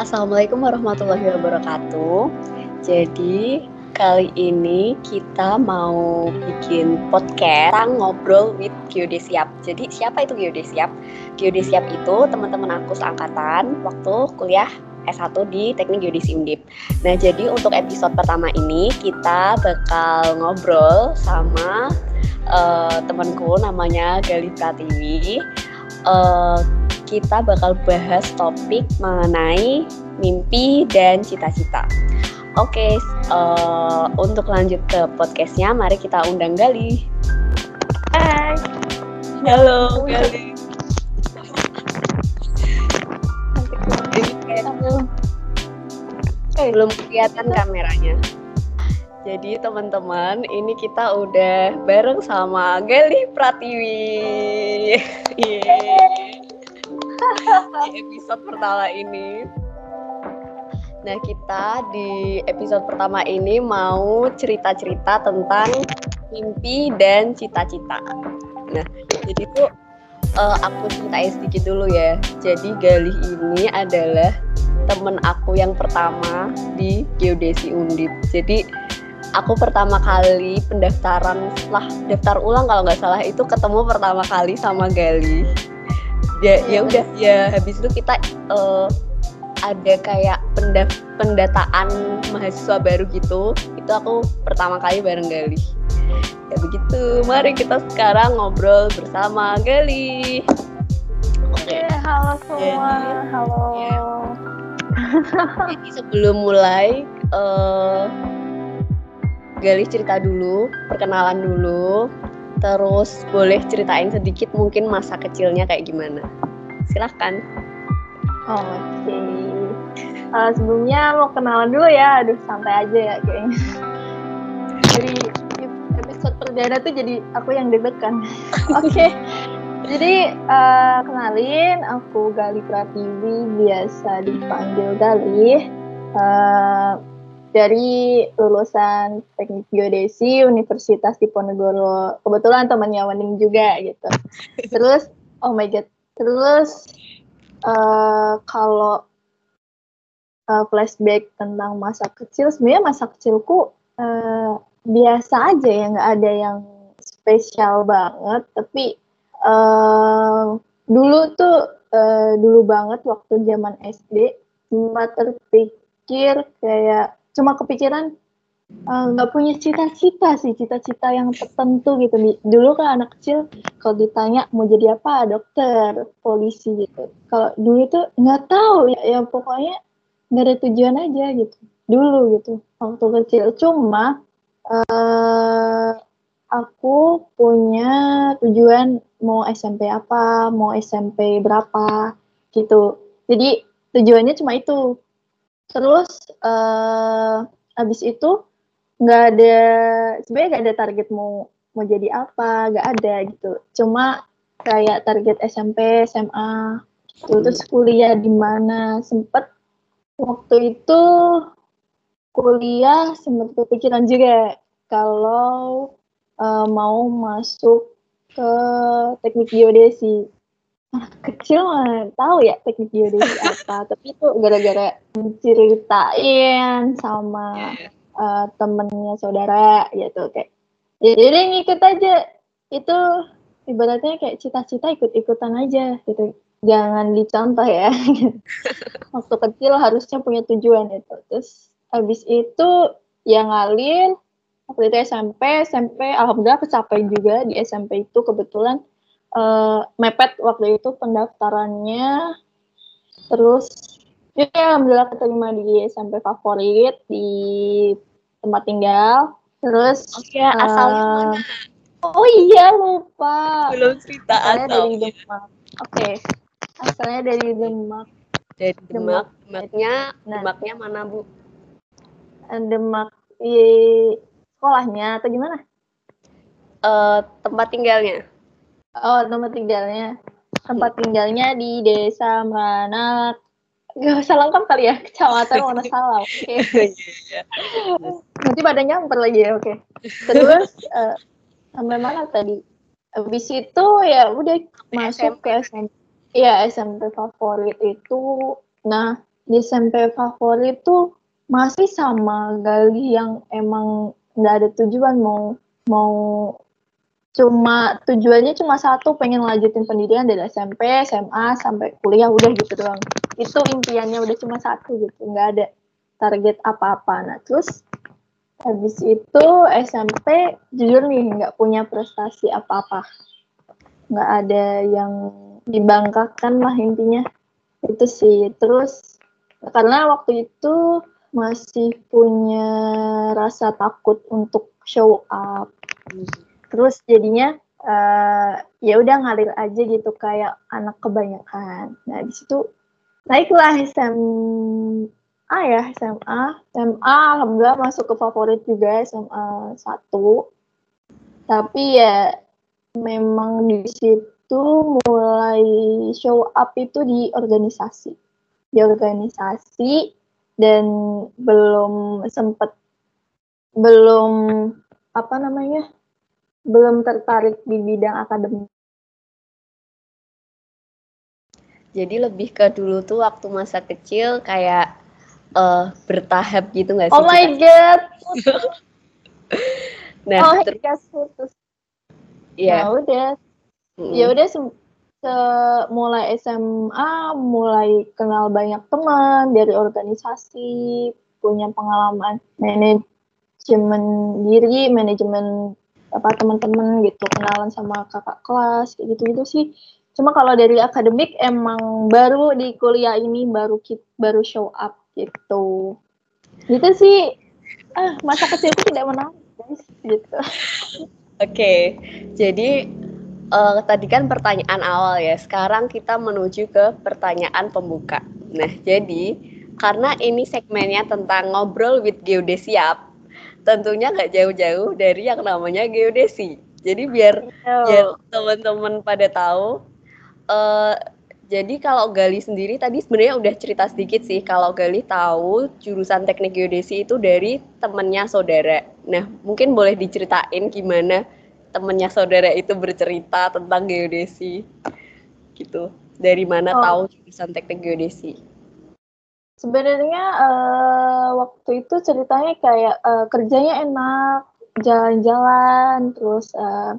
Assalamualaikum warahmatullahi wabarakatuh. Jadi kali ini kita mau bikin podcast ngobrol with Geodesiap. Jadi siapa itu Geodesiap? Geodesiap itu teman-teman aku seangkatan waktu kuliah S1 di Teknik Geodesi Undip. Nah, jadi untuk episode pertama ini kita bakal ngobrol sama uh, temanku namanya Gali Pratiwi. Uh, kita bakal bahas topik mengenai mimpi dan cita-cita. Oke, okay, uh, untuk lanjut ke podcastnya, mari kita undang Gali. Hai. Halo, Gali. Belum kelihatan kameranya. Jadi teman-teman, ini kita udah bareng sama Gali Pratiwi. Yeah di episode pertama ini. Nah, kita di episode pertama ini mau cerita-cerita tentang mimpi dan cita-cita. Nah, jadi tuh uh, aku ceritain sedikit dulu ya. Jadi Galih ini adalah temen aku yang pertama di Geodesi Undip. Jadi aku pertama kali pendaftaran setelah daftar ulang kalau nggak salah itu ketemu pertama kali sama Gali ya ya udah. Ya habis itu kita uh, ada kayak pendaf pendataan mahasiswa baru gitu. Itu aku pertama kali bareng Gali ya begitu. Mari kita sekarang ngobrol bersama Gali oke. Okay. halo semua. Jadi, halo. ya. jadi sebelum mulai uh, Gali cerita dulu perkenalan dulu Terus boleh ceritain sedikit mungkin masa kecilnya kayak gimana? Silahkan. Oh, Oke. Okay. Uh, eh, sebelumnya mau kenalan dulu ya. Aduh, santai aja ya kayaknya. Jadi episode perdana tuh jadi aku yang deg-degan. Oke. okay. Jadi uh, kenalin, aku Gali Pratiwi, biasa dipanggil Gali. Uh, dari lulusan Teknik Geodesi Universitas Diponegoro. Kebetulan temannya Wening juga gitu. Terus, oh my god. Terus uh, kalau uh, flashback tentang masa kecil, sebenarnya masa kecilku uh, biasa aja ya, nggak ada yang spesial banget. Tapi uh, dulu tuh uh, dulu banget waktu zaman SD, sempat terpikir kayak cuma kepikiran eh, nggak uh, punya cita-cita sih cita-cita yang tertentu gitu. Dulu kan anak kecil kalau ditanya mau jadi apa dokter polisi gitu. Kalau dulu tuh nggak tahu ya, ya pokoknya nggak ada tujuan aja gitu. Dulu gitu waktu kecil. Cuma uh, aku punya tujuan mau SMP apa mau SMP berapa gitu. Jadi tujuannya cuma itu Terus uh, habis itu nggak ada sebenarnya nggak ada target mau mau jadi apa, nggak ada gitu. Cuma kayak target SMP, SMA, gitu. terus kuliah di mana sempet waktu itu kuliah sempat kepikiran juga kalau uh, mau masuk ke teknik geodesi kecil mah tahu ya teknik geodesi apa tapi itu gara-gara ceritain sama uh, temennya saudara gitu kayak jadi ya ngikut aja. Itu ibaratnya kayak cita-cita ikut-ikutan aja gitu. Jangan dicontoh ya. Waktu kecil harusnya punya tujuan itu. Terus habis itu yang ngalir waktu itu SMP SMP alhamdulillah kecapai juga di SMP itu kebetulan uh, mepet waktu itu pendaftarannya. Terus ya alhamdulillah keterima di SMP favorit di tempat tinggal. Terus oke okay, uh, asalnya mana? oh iya lupa. Belum cerita asalnya dari Demak. Oke okay. asalnya dari Demak. Dari Demak. Demaknya nah, Demaknya mana bu? Demak di sekolahnya atau gimana? Uh, tempat tinggalnya Oh, tempat tinggalnya. Tempat tinggalnya di Desa Meranak. Gak usah lengkap kali ya, Kecamatan Wonosalam. Oke. Okay. Iya, iya. Nanti pada nyamper lagi ya, oke. Okay. Terus uh, sampai mana tadi? Habis itu ya udah masuk SMP. ke SMP. Iya, SMP favorit itu. Nah, di SMP favorit tuh masih sama Gali yang emang nggak ada tujuan mau mau cuma tujuannya cuma satu pengen lanjutin pendidikan dari SMP SMA sampai kuliah udah gitu doang. Itu impiannya udah cuma satu gitu nggak ada target apa-apa. Nah terus habis itu SMP jujur nih nggak punya prestasi apa-apa. Nggak ada yang dibanggakan lah intinya. Itu sih. Terus karena waktu itu masih punya rasa takut untuk show up terus jadinya uh, ya udah ngalir aja gitu kayak anak kebanyakan. Nah di situ naiklah SMA ya SMA SMA alhamdulillah masuk ke favorit juga SMA satu. Tapi ya memang di situ mulai show up itu di organisasi. Di organisasi dan belum sempat belum apa namanya belum tertarik di bidang akademik. Jadi lebih ke dulu tuh waktu masa kecil kayak uh, bertahap gitu nggak sih? Oh my god. nah, oh terus putus. Iya. Nah, udah. Mm. Ya udah se mulai SMA mulai kenal banyak teman dari organisasi, punya pengalaman manajemen diri, manajemen apa teman-teman gitu kenalan sama kakak kelas kayak gitu gitu sih. Cuma kalau dari akademik emang baru di kuliah ini baru baru show up gitu. Gitu sih. Ah masa kecilku tidak menang guys gitu. Oke okay. jadi uh, tadi kan pertanyaan awal ya sekarang kita menuju ke pertanyaan pembuka. Nah jadi karena ini segmennya tentang ngobrol with geodesiap tentunya nggak jauh-jauh dari yang namanya geodesi. Jadi biar ya, teman-teman pada tahu. Uh, jadi kalau Gali sendiri tadi sebenarnya udah cerita sedikit sih kalau Gali tahu jurusan teknik geodesi itu dari temennya saudara. Nah mungkin boleh diceritain gimana temennya saudara itu bercerita tentang geodesi gitu. Dari mana oh. tahu jurusan teknik geodesi? Sebenarnya uh, waktu itu ceritanya kayak uh, kerjanya enak, jalan-jalan, terus uh,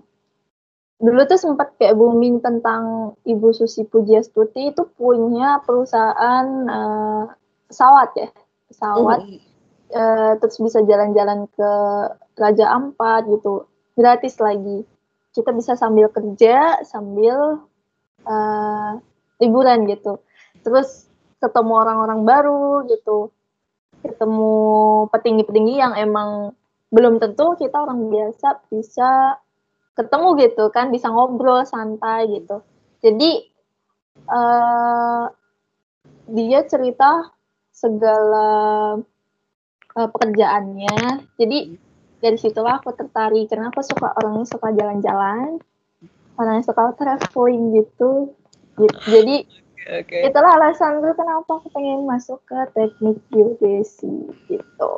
dulu tuh sempat kayak booming tentang Ibu Susi Pujiastuti itu punya perusahaan uh, pesawat ya, pesawat, mm. uh, terus bisa jalan-jalan ke Raja Ampat gitu, gratis lagi. Kita bisa sambil kerja, sambil uh, liburan gitu. Terus ketemu orang-orang baru gitu. Ketemu petinggi-petinggi yang emang belum tentu kita orang biasa bisa ketemu gitu kan bisa ngobrol santai gitu. Jadi uh, dia cerita segala uh, pekerjaannya. Jadi dari situlah aku tertarik karena aku suka orangnya suka jalan-jalan orangnya suka traveling gitu. jadi okay. itulah alasan gue kenapa aku pengen masuk ke teknik geodesi gitu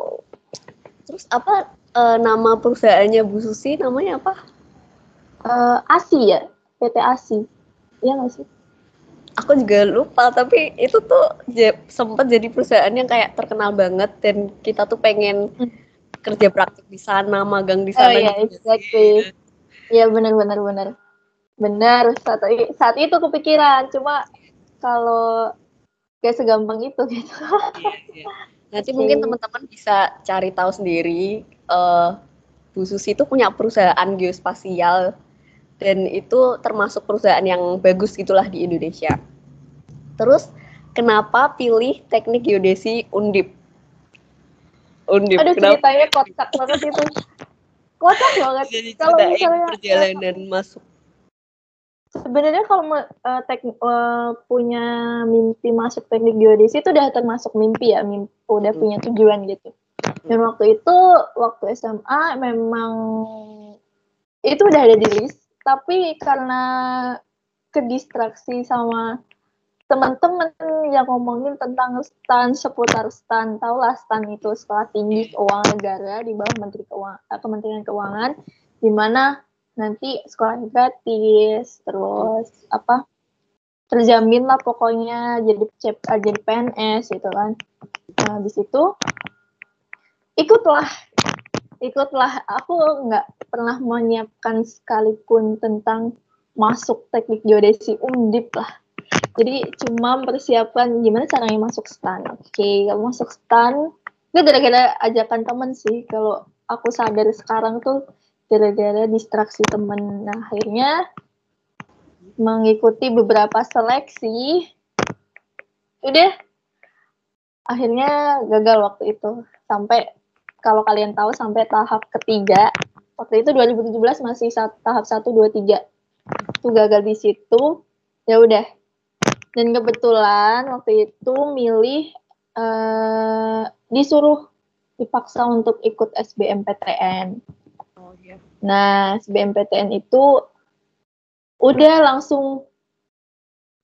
terus apa uh, nama perusahaannya Bu Susi namanya apa uh, ASI ya PT ASI iya nggak sih aku juga lupa tapi itu tuh sempat jadi perusahaan yang kayak terkenal banget dan kita tuh pengen hmm. kerja praktik di sana magang di oh sana oh, iya, gitu. exactly iya benar benar benar benar saat saat itu kepikiran cuma kalau kayak segampang itu gitu. Iya, iya. Nanti okay. mungkin teman-teman bisa cari tahu sendiri. Uh, Bu Susi itu punya perusahaan geospasial dan itu termasuk perusahaan yang bagus gitulah di Indonesia. Terus kenapa pilih teknik geodesi Undip? Undip. Aduh kenapa? ceritanya kocak banget itu. Kocak banget. Kalau misalnya perjalanan masuk sebenarnya kalau uh, tek, uh, punya mimpi masuk teknik geodesi itu udah termasuk mimpi ya, mimpi, udah hmm. punya tujuan gitu. Dan waktu itu waktu SMA memang itu udah ada di list, tapi karena kedistraksi sama teman-teman yang ngomongin tentang stan seputar stan, lah stan itu sekolah tinggi keuangan negara di bawah Menteri Keuangan, eh, Kementerian Keuangan, di mana nanti sekolah gratis terus apa terjamin lah pokoknya jadi cep- uh, jadi PNS gitu kan. Nah habis itu ikutlah ikutlah. Aku nggak pernah menyiapkan sekalipun tentang masuk teknik geodesi undip lah. Jadi cuma mempersiapkan gimana caranya masuk stan. Oke kalau masuk stan itu gara-gara ajakan temen sih. Kalau aku sadar sekarang tuh gara-gara distraksi temen. Nah akhirnya mengikuti beberapa seleksi. Udah. Akhirnya gagal waktu itu. Sampai kalau kalian tahu sampai tahap ketiga. Waktu itu 2017 masih tahap 1 2 3 itu gagal di situ. Ya udah. Dan kebetulan waktu itu milih eh, disuruh dipaksa untuk ikut SBMPTN Iya. Nah, SBMPTN itu udah langsung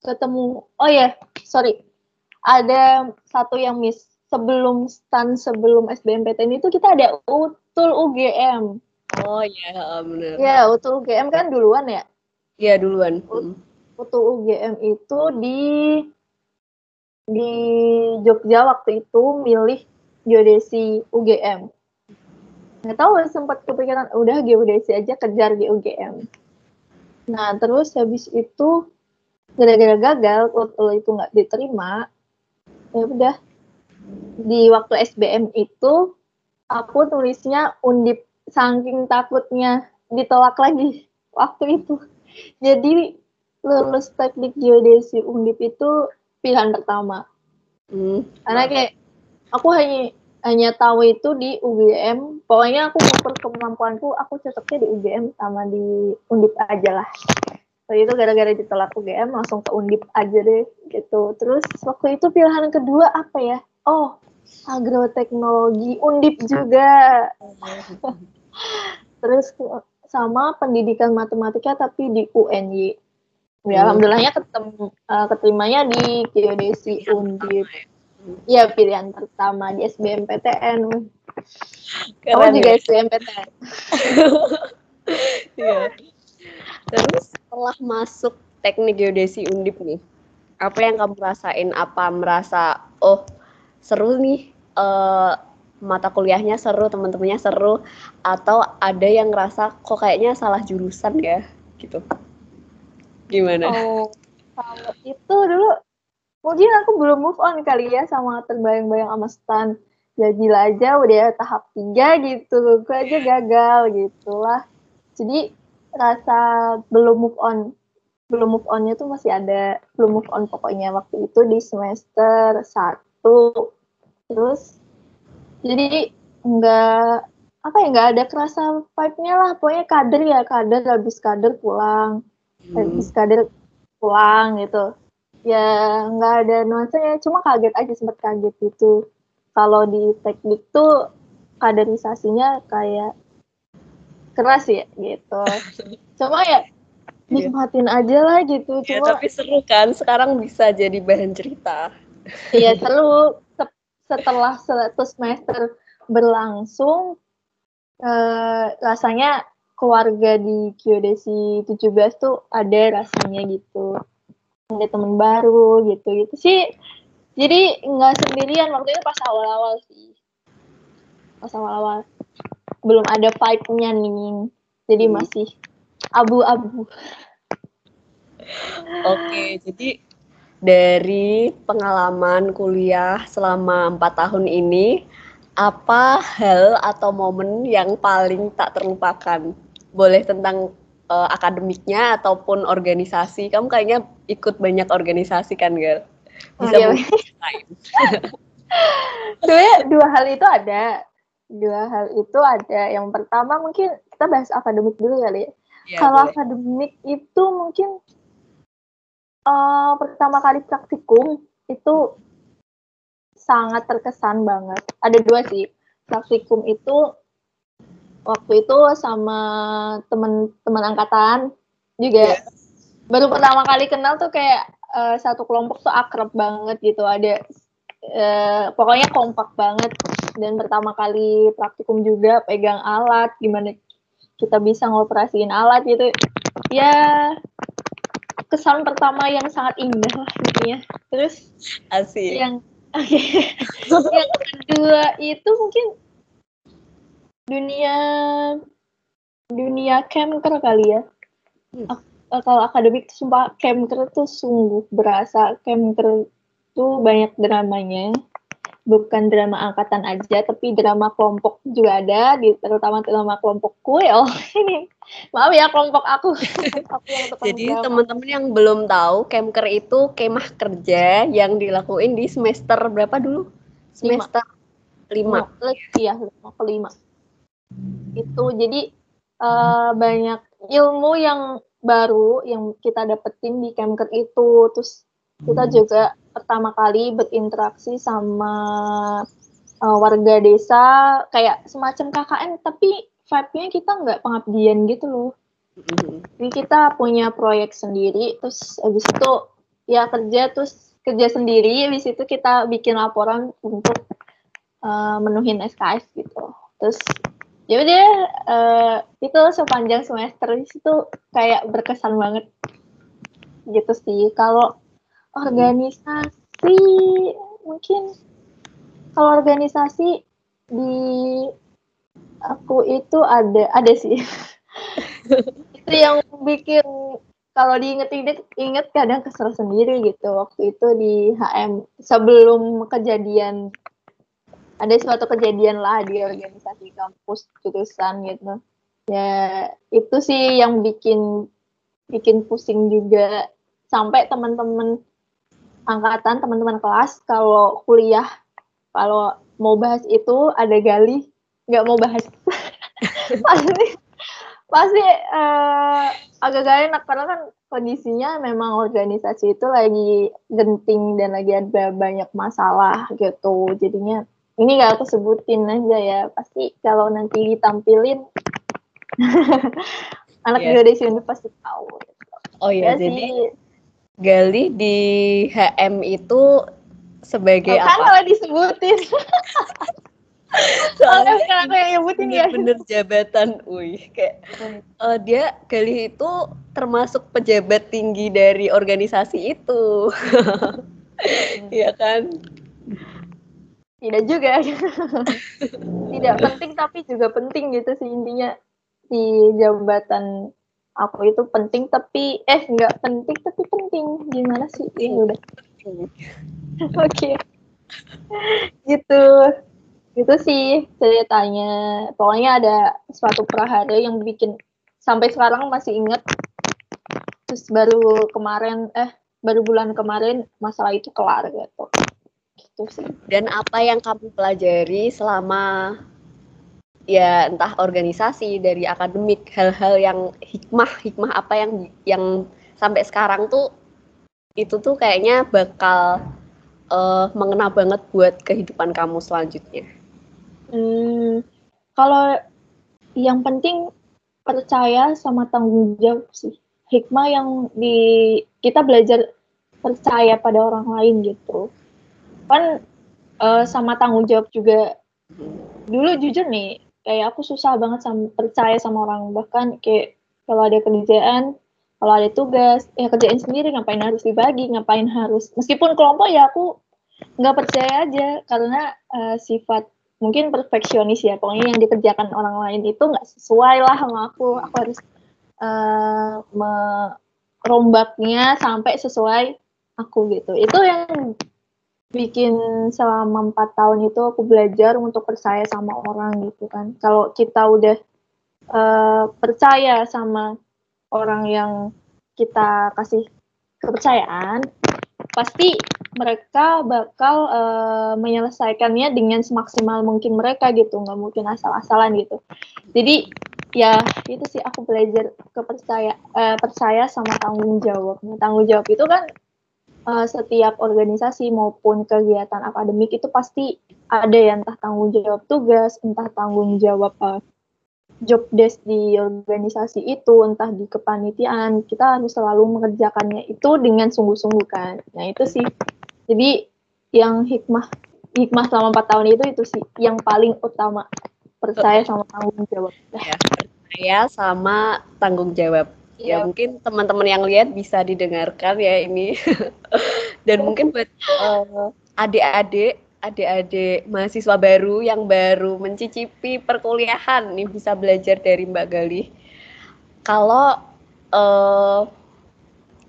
ketemu. Oh ya, sorry. Ada satu yang miss. Sebelum stan sebelum SBMPTN itu kita ada utul UGM. Oh iya, heeh, bener. Ya, utul UGM kan duluan ya. Iya duluan. Mm. Utul UGM itu di di Jogja waktu itu milih geodesi UGM. Nggak tahu sempat kepikiran udah geodesi aja kejar di UGM. Nah terus habis itu gara-gara gagal utul itu nggak diterima, ya udah di waktu SBM itu aku tulisnya undip saking takutnya ditolak lagi waktu itu. Jadi lulus teknik geodesi undip itu pilihan pertama Mm. karena kayak aku hanya hanya tahu itu di UGM pokoknya aku ngukur kemampuanku aku cocoknya di UGM sama di undip aja lah. Waktu itu gara-gara ditolak UGM langsung ke undip aja deh gitu. Terus waktu itu pilihan kedua apa ya? Oh agroteknologi undip juga. Terus sama pendidikan matematika tapi di UNY ya Hmm. alhamdulillahnya ketemu eh, keterimanya di geodesi undip ya pilihan pertama di SBMPTN kamu juga ya. SBMPTN Iya. Terus setelah masuk teknik geodesi undip nih, apa yang kamu rasain? Apa merasa oh seru nih eh, mata kuliahnya seru, teman-temannya seru, atau ada yang ngerasa kok kayaknya salah jurusan ya gitu? Gimana? oh kalau itu dulu mungkin aku belum move on kali ya sama terbayang-bayang sama stan ya gila aja udah tahap tiga gitu. Gue aja gagal gitulah. Jadi rasa belum move on belum move onnya tuh masih ada. Belum move on pokoknya waktu itu di semester satu. Terus jadi nggak apa ya nggak ada kerasa vibe-nya lah. Pokoknya kader ya kader habis kader pulang. Hmm. habis kader pulang gitu ya nggak ada nuansanya cuma kaget aja sempat kaget gitu kalau di teknik tuh kaderisasinya kayak keras ya gitu cuma ya nikmatin aja lah gitu Ya, cuma tapi seru kan? Sekarang bisa jadi bahan cerita. Iya seru. Se- Setelah satu semester berlangsung, eh, rasanya keluarga di Geodesi 17 tuh ada rasanya gitu. Ada temen baru gitu gitu sih. Jadi nggak sendirian waktu itu pas awal-awal sih. Pas awal-awal belum ada vibe-nya nih. Jadi Hmm. masih abu-abu. Oke, jadi dari pengalaman kuliah selama empat tahun ini, apa hal atau momen yang paling tak terlupakan? Boleh tentang eh, akademiknya ataupun organisasi. Kamu kayaknya ikut banyak organisasi kan, Gal? Bisa Oh, iya. Sebenarnya dua hal itu ada. Dua hal itu ada. Yang pertama mungkin kita bahas akademik dulu kali ya. Ya, Kalau boleh. akademik itu mungkin eh, pertama kali praktikum itu sangat terkesan banget. Ada dua sih. Praktikum itu waktu itu sama teman-teman angkatan juga Iya. baru pertama kali kenal tuh kayak eh, satu kelompok tuh akrab banget gitu. Ada eh, pokoknya kompak banget dan pertama kali praktikum juga pegang alat gimana kita bisa ngoperasiin alat gitu ya kesan pertama yang sangat indah lah intinya. Terus Asik. yang oke. yang kedua itu mungkin dunia dunia camper kali ya. Hmm. Ak- eh, kalau akademik tuh sumpah camper tuh sungguh berasa camper tuh banyak dramanya. Bukan drama angkatan aja, tapi drama kelompok juga ada, di, terutama drama kelompok kuil. Ini maaf ya kelompok aku. aku yang Jadi teman-teman yang belum tahu, Kemker itu kemah kerja yang dilakuin di semester berapa dulu? Semester lima. Iya, lima kelima. Itu jadi eh, banyak ilmu yang baru yang kita dapetin di Kemker itu. Terus kita juga pertama kali berinteraksi sama eh, warga desa kayak semacam KKN tapi vibe-nya kita nggak pengabdian gitu loh. Mhm. Jadi kita punya proyek sendiri, terus habis itu ya kerja terus kerja sendiri, habis itu kita bikin laporan untuk uh, menuhin SKS gitu. Terus ya udah uh, itu sepanjang semester di situ kayak berkesan banget. Gitu sih. Kalau organisasi mungkin kalau organisasi di aku itu ada ada sih. Itu yang bikin kalau diinget-inget inget kadang kesel sendiri gitu. Waktu itu di HM sebelum kejadian ada suatu kejadian lah di organisasi kampus jurusan gitu. Ya itu sih yang bikin bikin pusing juga. Sampai teman-teman angkatan teman-teman kelas kalau kuliah kalau mau bahas itu ada gali. Nggak mau bahas. Pasti pasti eh, agak gak enak. Karena kan kondisinya memang organisasi itu lagi genting dan lagi ada banyak masalah gitu. Jadinya ini gak aku sebutin aja ya. Pasti kalau nanti ditampilin anak Iya. Indonesia ini pasti tahu. Oh iya, ya jadi sih. Gali di HM itu sebagai kan apa? malah disebutin. Soalnya sekarang aku yang nyebutin ya. Bener-bener jabatan, wih kayak eh, dia Gali itu termasuk pejabat tinggi dari organisasi itu, Iya kan? Tidak juga. Tidak penting tapi juga penting gitu sih intinya. Di jabatan aku itu penting tapi eh nggak penting tapi penting. Gimana sih? Ini udah. Oke. Gitu. Gitu sih ceritanya. Pokoknya ada suatu prahara yang bikin sampai sekarang masih inget terus baru kemarin eh baru bulan kemarin masalah itu kelar gitu gitu sih Dan apa yang kamu pelajari selama ya entah organisasi dari akademik hal-hal yang hikmah hikmah apa yang yang sampai sekarang tuh itu tuh kayaknya bakal eh, mengena banget buat kehidupan kamu selanjutnya. Hmm, kalau yang penting percaya sama tanggung jawab sih. Hikmah yang di kita belajar percaya pada orang lain gitu. Kan eh, sama tanggung jawab juga. Dulu jujur nih, kayak aku susah banget sama percaya sama orang. Bahkan kayak kalau ada kerjaan, kalau ada tugas, ya kerjain sendiri ngapain harus dibagi, ngapain harus meskipun kelompok ya aku nggak percaya aja karena eh, sifat mungkin perfeksionis ya pokoknya yang dikerjakan orang lain itu nggak sesuai lah sama aku aku harus eh, merombaknya sampai sesuai aku gitu itu yang bikin selama empat tahun itu aku belajar untuk percaya sama orang gitu kan. Kalau kita udah eh, percaya sama orang yang kita kasih kepercayaan pasti mereka bakal eh, menyelesaikannya dengan semaksimal mungkin mereka gitu. Nggak mungkin asal-asalan gitu. Jadi ya itu sih aku belajar kepercaya eh, percaya sama tanggung jawab Nah, tanggung jawab itu kan eh, setiap organisasi maupun kegiatan akademik itu pasti ada ya entah tanggung jawab tugas entah tanggung jawab eh, job desk di organisasi itu entah di kepanitiaan. Kita harus selalu mengerjakannya itu dengan sungguh-sungguh kan. Nah itu sih. Jadi yang hikmah hikmah selama empat tahun itu itu sih yang paling utama. Percaya sama tanggung jawab. Ya, percaya sama tanggung jawab. Ya yeah. mungkin teman-teman yang lihat bisa didengarkan ya ini. Dan mungkin buat uh, adik-adik, adik-adik mahasiswa baru yang baru mencicipi perkuliahan nih bisa belajar dari Mbak Galih. Kalau uh,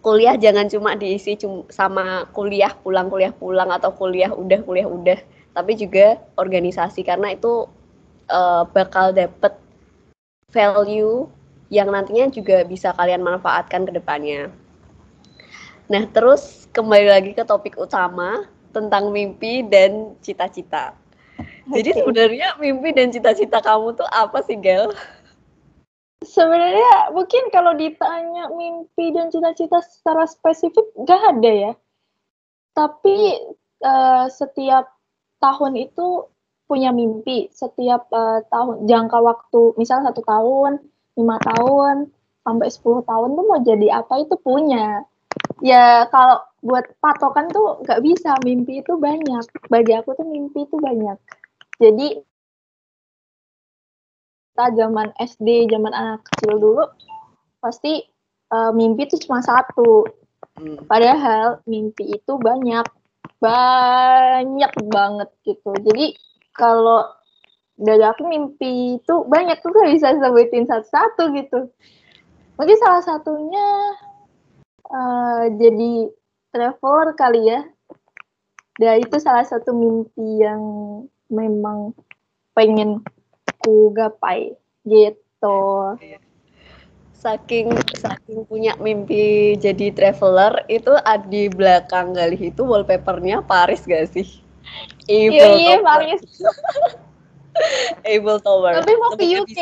kuliah jangan cuma diisi cuma sama kuliah pulang kuliah pulang atau kuliah udah kuliah udah tapi juga organisasi karena itu uh, bakal dapet value yang nantinya juga bisa kalian manfaatkan ke depannya. Nah, terus kembali lagi ke topik utama tentang mimpi dan cita-cita. Okay. Jadi sebenarnya mimpi dan cita-cita kamu tuh apa sih, Gel? Sebenarnya mungkin kalau ditanya mimpi dan cita-cita secara spesifik gak ada ya. Tapi uh, setiap tahun itu punya mimpi. Setiap uh, tahun jangka waktu, misal satu tahun, lima tahun, sampai 10 tahun tuh mau jadi apa itu punya. Ya kalau buat patokan tuh gak bisa. Mimpi itu banyak. Bagi aku tuh mimpi itu banyak. Jadi kita zaman SD, zaman anak kecil dulu, pasti uh, mimpi itu cuma satu. Hmm. Padahal mimpi itu banyak, banyak banget gitu. Jadi kalau dari aku mimpi itu banyak tuh gak bisa sebutin satu-satu gitu. Mungkin salah satunya uh, jadi traveler kali ya. Dan itu salah satu mimpi yang memang pengen aku gapai gitu saking saking punya mimpi jadi traveler itu di belakang Galih itu wallpapernya Paris gak sih? Iya, iya Paris. Eiffel Tower. Tapi mau ke UK.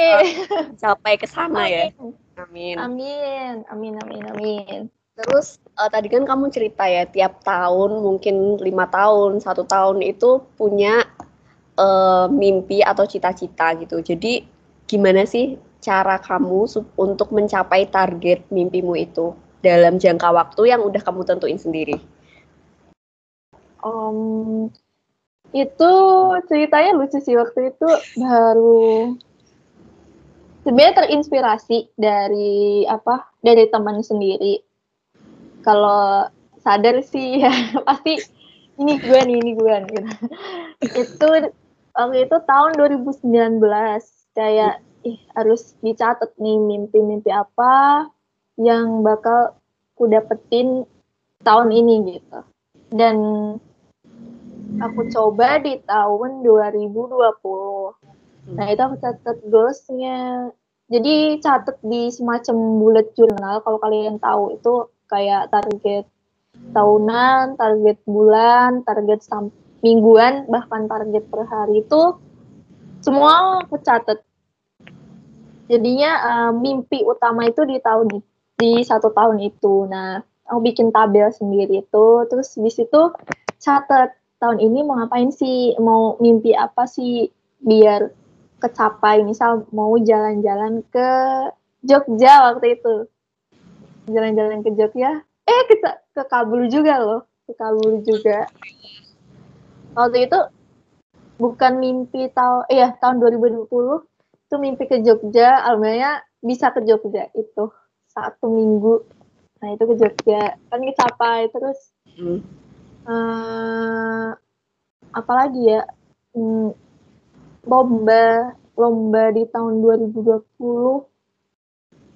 Sampai ke sana ya. Amin. Amin. Amin. Amin. Amin. Terus uh, tadi kan kamu cerita ya tiap tahun mungkin lima tahun satu tahun itu punya uh, mimpi atau cita-cita gitu. Jadi gimana sih cara kamu untuk mencapai target mimpimu itu dalam jangka waktu yang udah kamu tentuin sendiri? Um, itu ceritanya lucu sih waktu itu baru sebenarnya terinspirasi dari apa dari teman sendiri kalau sadar sih ya pasti ini gue nih ini gue gitu. itu waktu itu tahun 2019 kayak ih harus dicatat nih mimpi-mimpi apa yang bakal ku dapetin tahun ini gitu. Dan aku coba di tahun 2020. Nah, itu aku catat goalsnya. Jadi catat di semacam bullet journal kalau kalian tahu itu kayak target tahunan, target bulan, target mingguan bahkan target per hari itu semua aku catat jadinya uh, mimpi utama itu di tahun di satu tahun itu nah aku bikin tabel sendiri itu terus di situ catat tahun ini mau ngapain sih? Mau mimpi apa sih biar kecapai? Misal mau jalan-jalan ke Jogja waktu itu. Jalan-jalan ke Jogja. Eh ke, ke Kabul juga loh. Ke Kabul juga. Waktu itu bukan mimpi tahun iya tahun 2020 itu mimpi ke Jogja. Alhamdulillah bisa ke Jogja itu satu minggu. Nah itu ke Jogja. Kan capai terus. Hmm. Uh, apalagi ya? Hmm, lomba lomba di tahun 2020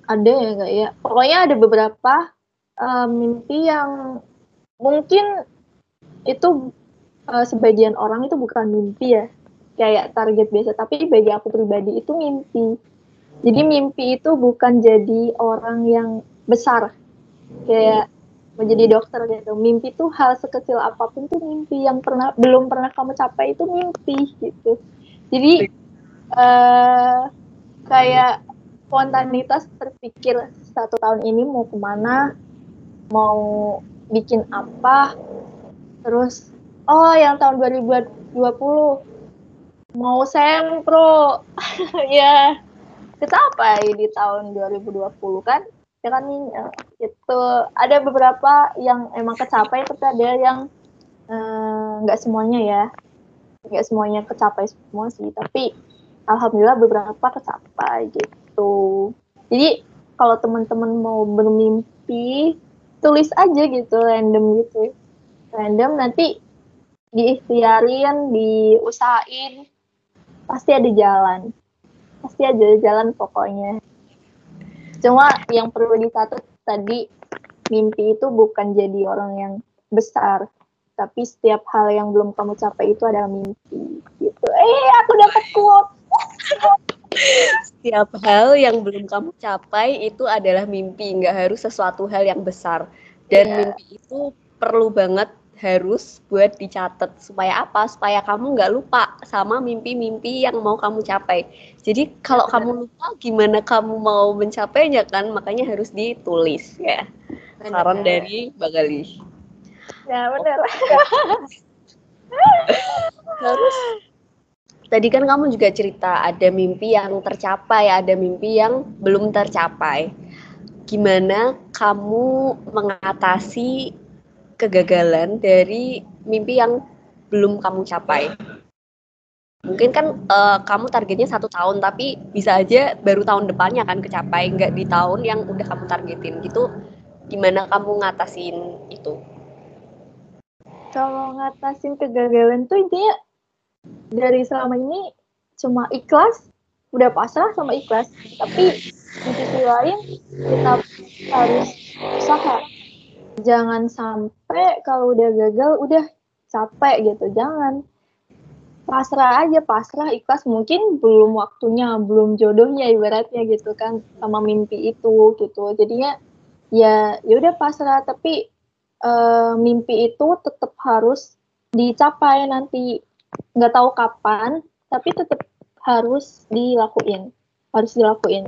ada ya enggak ya? Pokoknya ada beberapa uh, mimpi yang mungkin itu uh, sebagian orang itu bukan mimpi ya. Kayak target biasa tapi bagi aku pribadi itu mimpi. Jadi mimpi itu bukan jadi orang yang besar. Kayak menjadi dokter gitu mimpi itu hal sekecil apa pun tuh mimpi yang pernah belum pernah kamu capai itu mimpi gitu jadi uh, kayak spontanitas terpikir satu tahun ini mau ke mana mau bikin apa terus Oh, yang tahun 2020 mau sempro. ya. Kecapai di tahun 2020 kan? Ya kan itu ada beberapa yang emang kecapai tapi ada yang eh, nggak uh, semuanya ya. Nggak semuanya kecapai semua sih, tapi alhamdulillah beberapa kecapai gitu. Jadi kalau teman-teman mau bermimpi tulis aja gitu random gitu. Random nanti diikhtiarin diusahain. Pasti ada jalan. Pasti ada jalan pokoknya cuma yang perlu dicatat tadi mimpi itu bukan jadi orang yang besar. Tapi setiap hal yang belum kamu capai itu adalah mimpi gitu. Eh aku dapat quote. Setiap hal yang belum kamu capai itu adalah mimpi. Nggak harus sesuatu hal yang besar. Dan yeah. mimpi itu perlu banget harus buat dicatat supaya apa? Supaya kamu nggak lupa sama mimpi-mimpi yang mau kamu capai. Jadi kalau kamu lupa gimana kamu mau mencapainya kan makanya harus ditulis ya. Saran dari Bagali ya benar. Terus tadi kan kamu juga cerita ada mimpi yang tercapai ada mimpi yang belum tercapai. Gimana kamu mengatasi kegagalan dari mimpi yang belum kamu capai. Mungkin kan uh, kamu targetnya satu tahun, tapi bisa aja baru tahun depannya kan kecapai, nggak di tahun yang udah kamu targetin gitu. Gimana kamu ngatasin itu? Kalau ngatasin kegagalan tuh intinya dari selama ini cuma ikhlas, udah pasrah sama ikhlas. Tapi di sisi lain kita harus usaha jangan sampai kalau udah gagal udah capek gitu. Jangan. Pasrah aja pasrah ikhlas. Mungkin belum waktunya belum jodohnya ibaratnya gitu kan sama mimpi itu gitu. Jadinya ya ya udah pasrah. Tapi uh, mimpi itu tetap harus dicapai nanti. Nggak tahu kapan tapi tetap harus dilakuin. Harus dilakuin.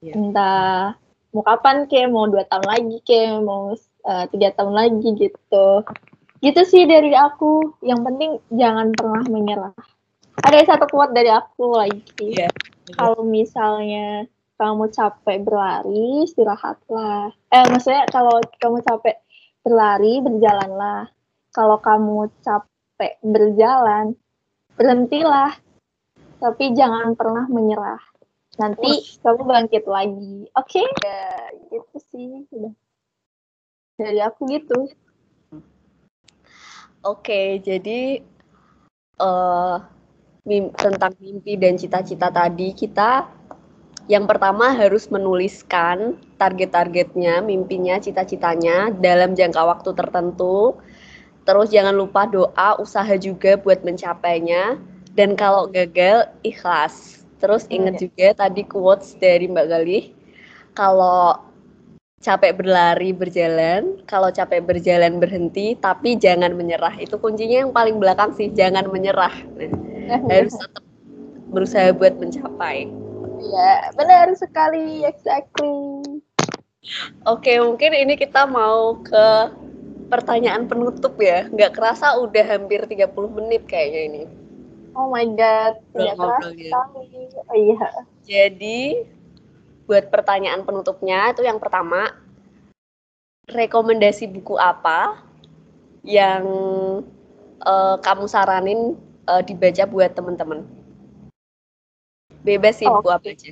Yeah. entah mau kapan kayak mau dua tahun lagi kayak mau uh, tiga tahun lagi gitu. Gitu sih dari aku. Yang penting jangan pernah menyerah. Ada satu kuat dari aku lagi. Yeah. kalau misalnya kamu capek berlari istirahatlah. Eh maksudnya kalau kamu capek berlari berjalanlah. Kalau kamu capek berjalan berhentilah. Tapi jangan pernah menyerah. Nanti kamu bangkit lagi. Oke? Okay? ya gitu sih. Udah dari aku gitu oke jadi uh, mim tentang mimpi dan cita-cita tadi kita yang pertama harus menuliskan target-targetnya, mimpinya, cita-citanya dalam jangka waktu tertentu. Terus jangan lupa doa, usaha juga buat mencapainya. Dan kalau gagal, ikhlas. Terus ingat iya. juga tadi quotes dari Mbak Galih, kalau capek berlari berjalan, kalau capek berjalan berhenti, tapi jangan menyerah. Itu kuncinya yang paling belakang sih, jangan menyerah. Nah, harus tetap berusaha buat mencapai. Iya, benar sekali, exactly. Oke, mungkin ini kita mau ke pertanyaan penutup ya. Nggak kerasa udah hampir 30 menit kayaknya ini. Oh my god, tidak kerasa. Oh iya. Jadi, buat pertanyaan penutupnya itu yang pertama rekomendasi buku apa yang uh, kamu saranin uh, dibaca buat teman-teman? Bebas sih oh. buku apa aja.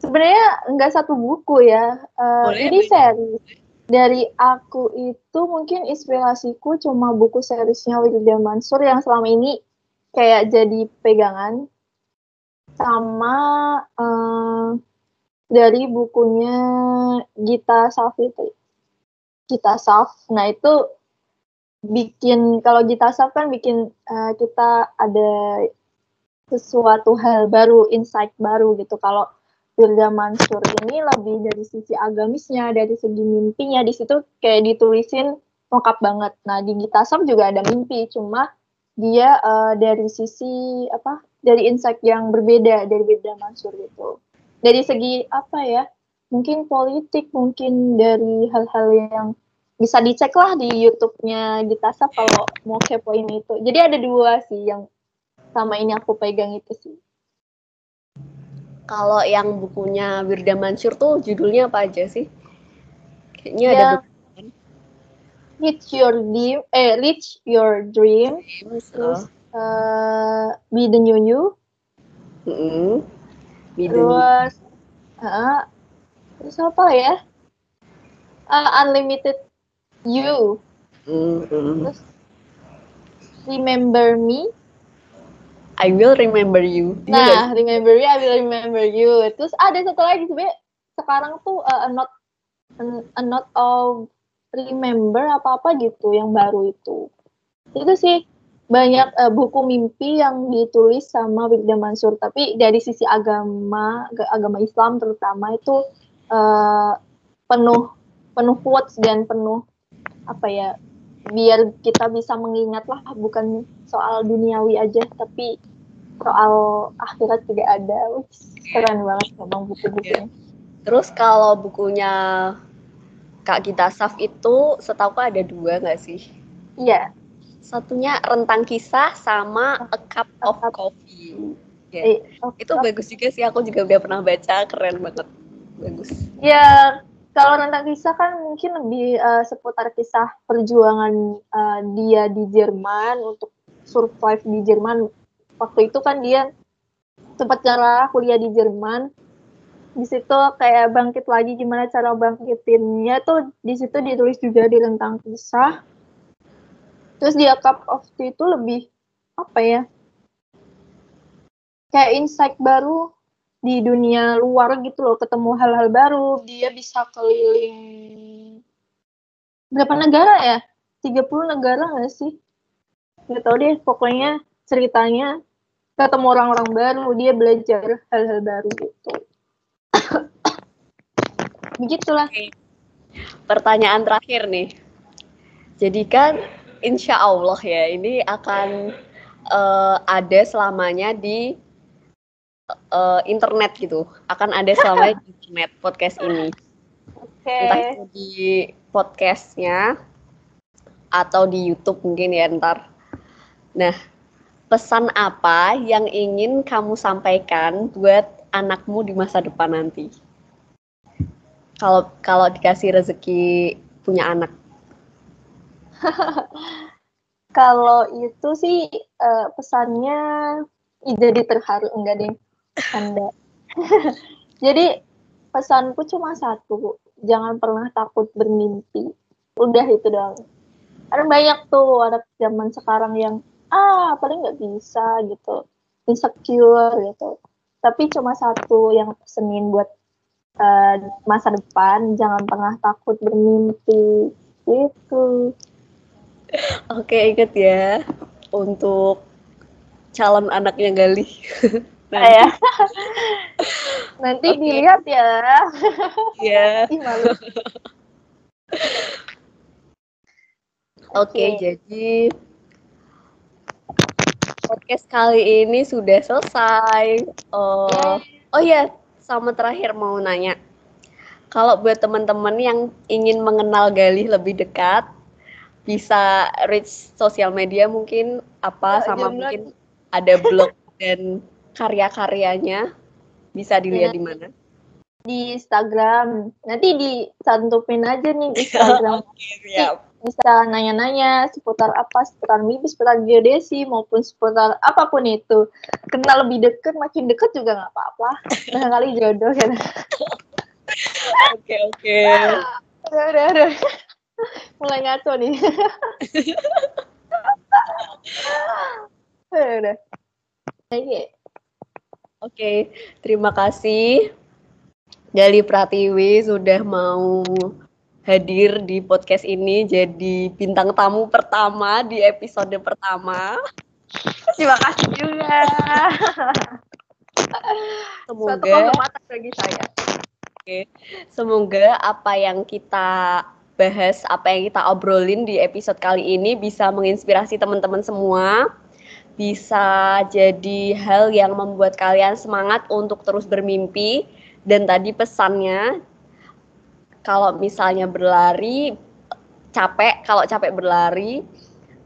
Sebenarnya nggak satu buku ya. Uh, Boleh, ini seri dari aku itu mungkin inspirasiku cuma buku seriesnya William Mansur yang selama ini kayak jadi pegangan sama uh, dari bukunya Gita Safitri. Gita Saf. Nah itu bikin kalau Gita Saf kan bikin uh, kita ada sesuatu hal baru, insight baru gitu. Kalau Wirda Mansur ini lebih dari sisi agamisnya, dari segi mimpinya di situ kayak ditulisin lengkap banget. Nah di Gita Saf juga ada mimpi, cuma dia uh, dari sisi apa? Dari insight yang berbeda dari Wirda Mansur gitu dari segi apa ya mungkin politik mungkin dari hal-hal yang bisa dicek lah di YouTube-nya Gitasa kalau mau kepoin itu. Jadi ada dua sih yang sama ini aku pegang itu sih. Kalau yang bukunya Wirda Mansur tuh judulnya apa aja sih? Kayaknya ya, ada Reach Your Dream eh Reach Your Dream terus uh, Be the New You. Mm -hmm. Terus uh, terus apa ya? Uh, unlimited you. Mm, terus remember me. I will remember you. Iya nah remember me I will remember you. Terus ada satu lagi sebenarnya sekarang tuh uh, a not a not of remember apa apa gitu yang baru itu. Itu sih banyak uh, buku mimpi yang ditulis sama Wigda Mansur. Tapi dari sisi agama aga- agama Islam terutama itu uh, penuh penuh quotes dan penuh apa ya biar kita bisa mengingat lah bukan soal duniawi aja tapi soal akhirat juga ada. Keren banget memang buku-bukunya Terus kalau bukunya Kak Gita Saf itu setahu ada dua nggak sih? iya Satunya Rentang Kisah sama A Cup of. Coffee. Ya. Itu bagus juga sih, aku juga udah pernah baca, keren banget. Bagus. Ya, kalau tentang kisah kan mungkin lebih eh, seputar kisah perjuangan eh, dia di Jerman untuk survive di Jerman. Waktu itu kan dia sempat cara kuliah di Jerman. Di situ kayak bangkit lagi gimana cara bangkitinnya tuh di situ ditulis juga di tentang kisah. Terus dia cup of tea itu lebih apa ya? Kayak insight baru di dunia luar gitu loh ketemu hal-hal baru. Dia bisa keliling berapa negara ya? 30 negara nggak sih? Nggak tahu deh pokoknya ceritanya ketemu orang-orang baru dia belajar hal-hal baru gitu. Begitulah. Pertanyaan terakhir nih. Jadi kan insya Allah ya, ini akan eh, ada selamanya di eh, internet gitu. Akan ada selamanya di internet podcast ini. oke entah itu di podcastnya atau di YouTube mungkin ya ntar. Nah, pesan apa yang ingin kamu sampaikan buat anakmu di masa depan nanti? Kalau kalau dikasih rezeki punya anak, kalau itu sih eh, pesannya jadi terharu enggak deh. Anda. Jadi pesanku cuma satu. Jangan pernah takut bermimpi. Udah itu doang. Karena banyak tuh anak zaman sekarang yang ah paling nggak bisa gitu. Insecure gitu. Tapi cuma satu yang pesenin buat eh, masa depan. Jangan pernah takut bermimpi. Gitu oke inget ya untuk calon anaknya Galih. Nanti, ya nanti dilihat ya ya. Oke, Oke. jadi podcast kali ini sudah selesai. Oh, oh ya, sama terakhir mau nanya. Kalau buat teman-teman yang ingin mengenal Galih lebih dekat, bisa reach sosial media mungkin apa Ya, sama jangan. mungkin ada blog dan karya-karyanya bisa dilihat Ya. di mana? di Instagram nanti dicantupin aja nih di Instagram siap. bisa nanya-nanya seputar apa seputar mimpi seputar geodesi maupun seputar apa pun itu kenal lebih deket makin deket juga nggak apa-apa barangkali jodoh kan Oke, oke. udah udah udah mulai ngaco nih. Udah. Udah oke Oke, terima kasih. Gali Pratiwi sudah mau hadir di podcast ini jadi bintang tamu pertama di episode pertama. terima kasih juga. Semoga bagi saya. Semoga apa yang kita bahas, apa yang kita obrolin di episode kali ini bisa menginspirasi teman-teman semua. Bisa jadi hal yang membuat kalian semangat untuk terus bermimpi dan tadi pesannya kalau misalnya berlari capek, kalau capek berlari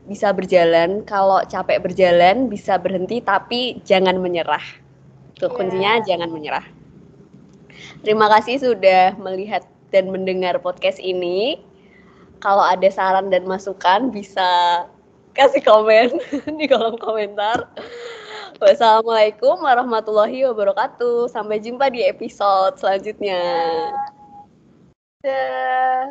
bisa berjalan, kalau capek berjalan bisa berhenti tapi jangan menyerah. Iya. kuncinya jangan menyerah. Terima kasih sudah melihat dan mendengar podcast ini. Kalau ada saran dan masukan bisa kasih komen di kolom komentar. Wassalamualaikum warahmatullahi wabarakatuh. Sampai jumpa di episode selanjutnya. Dah.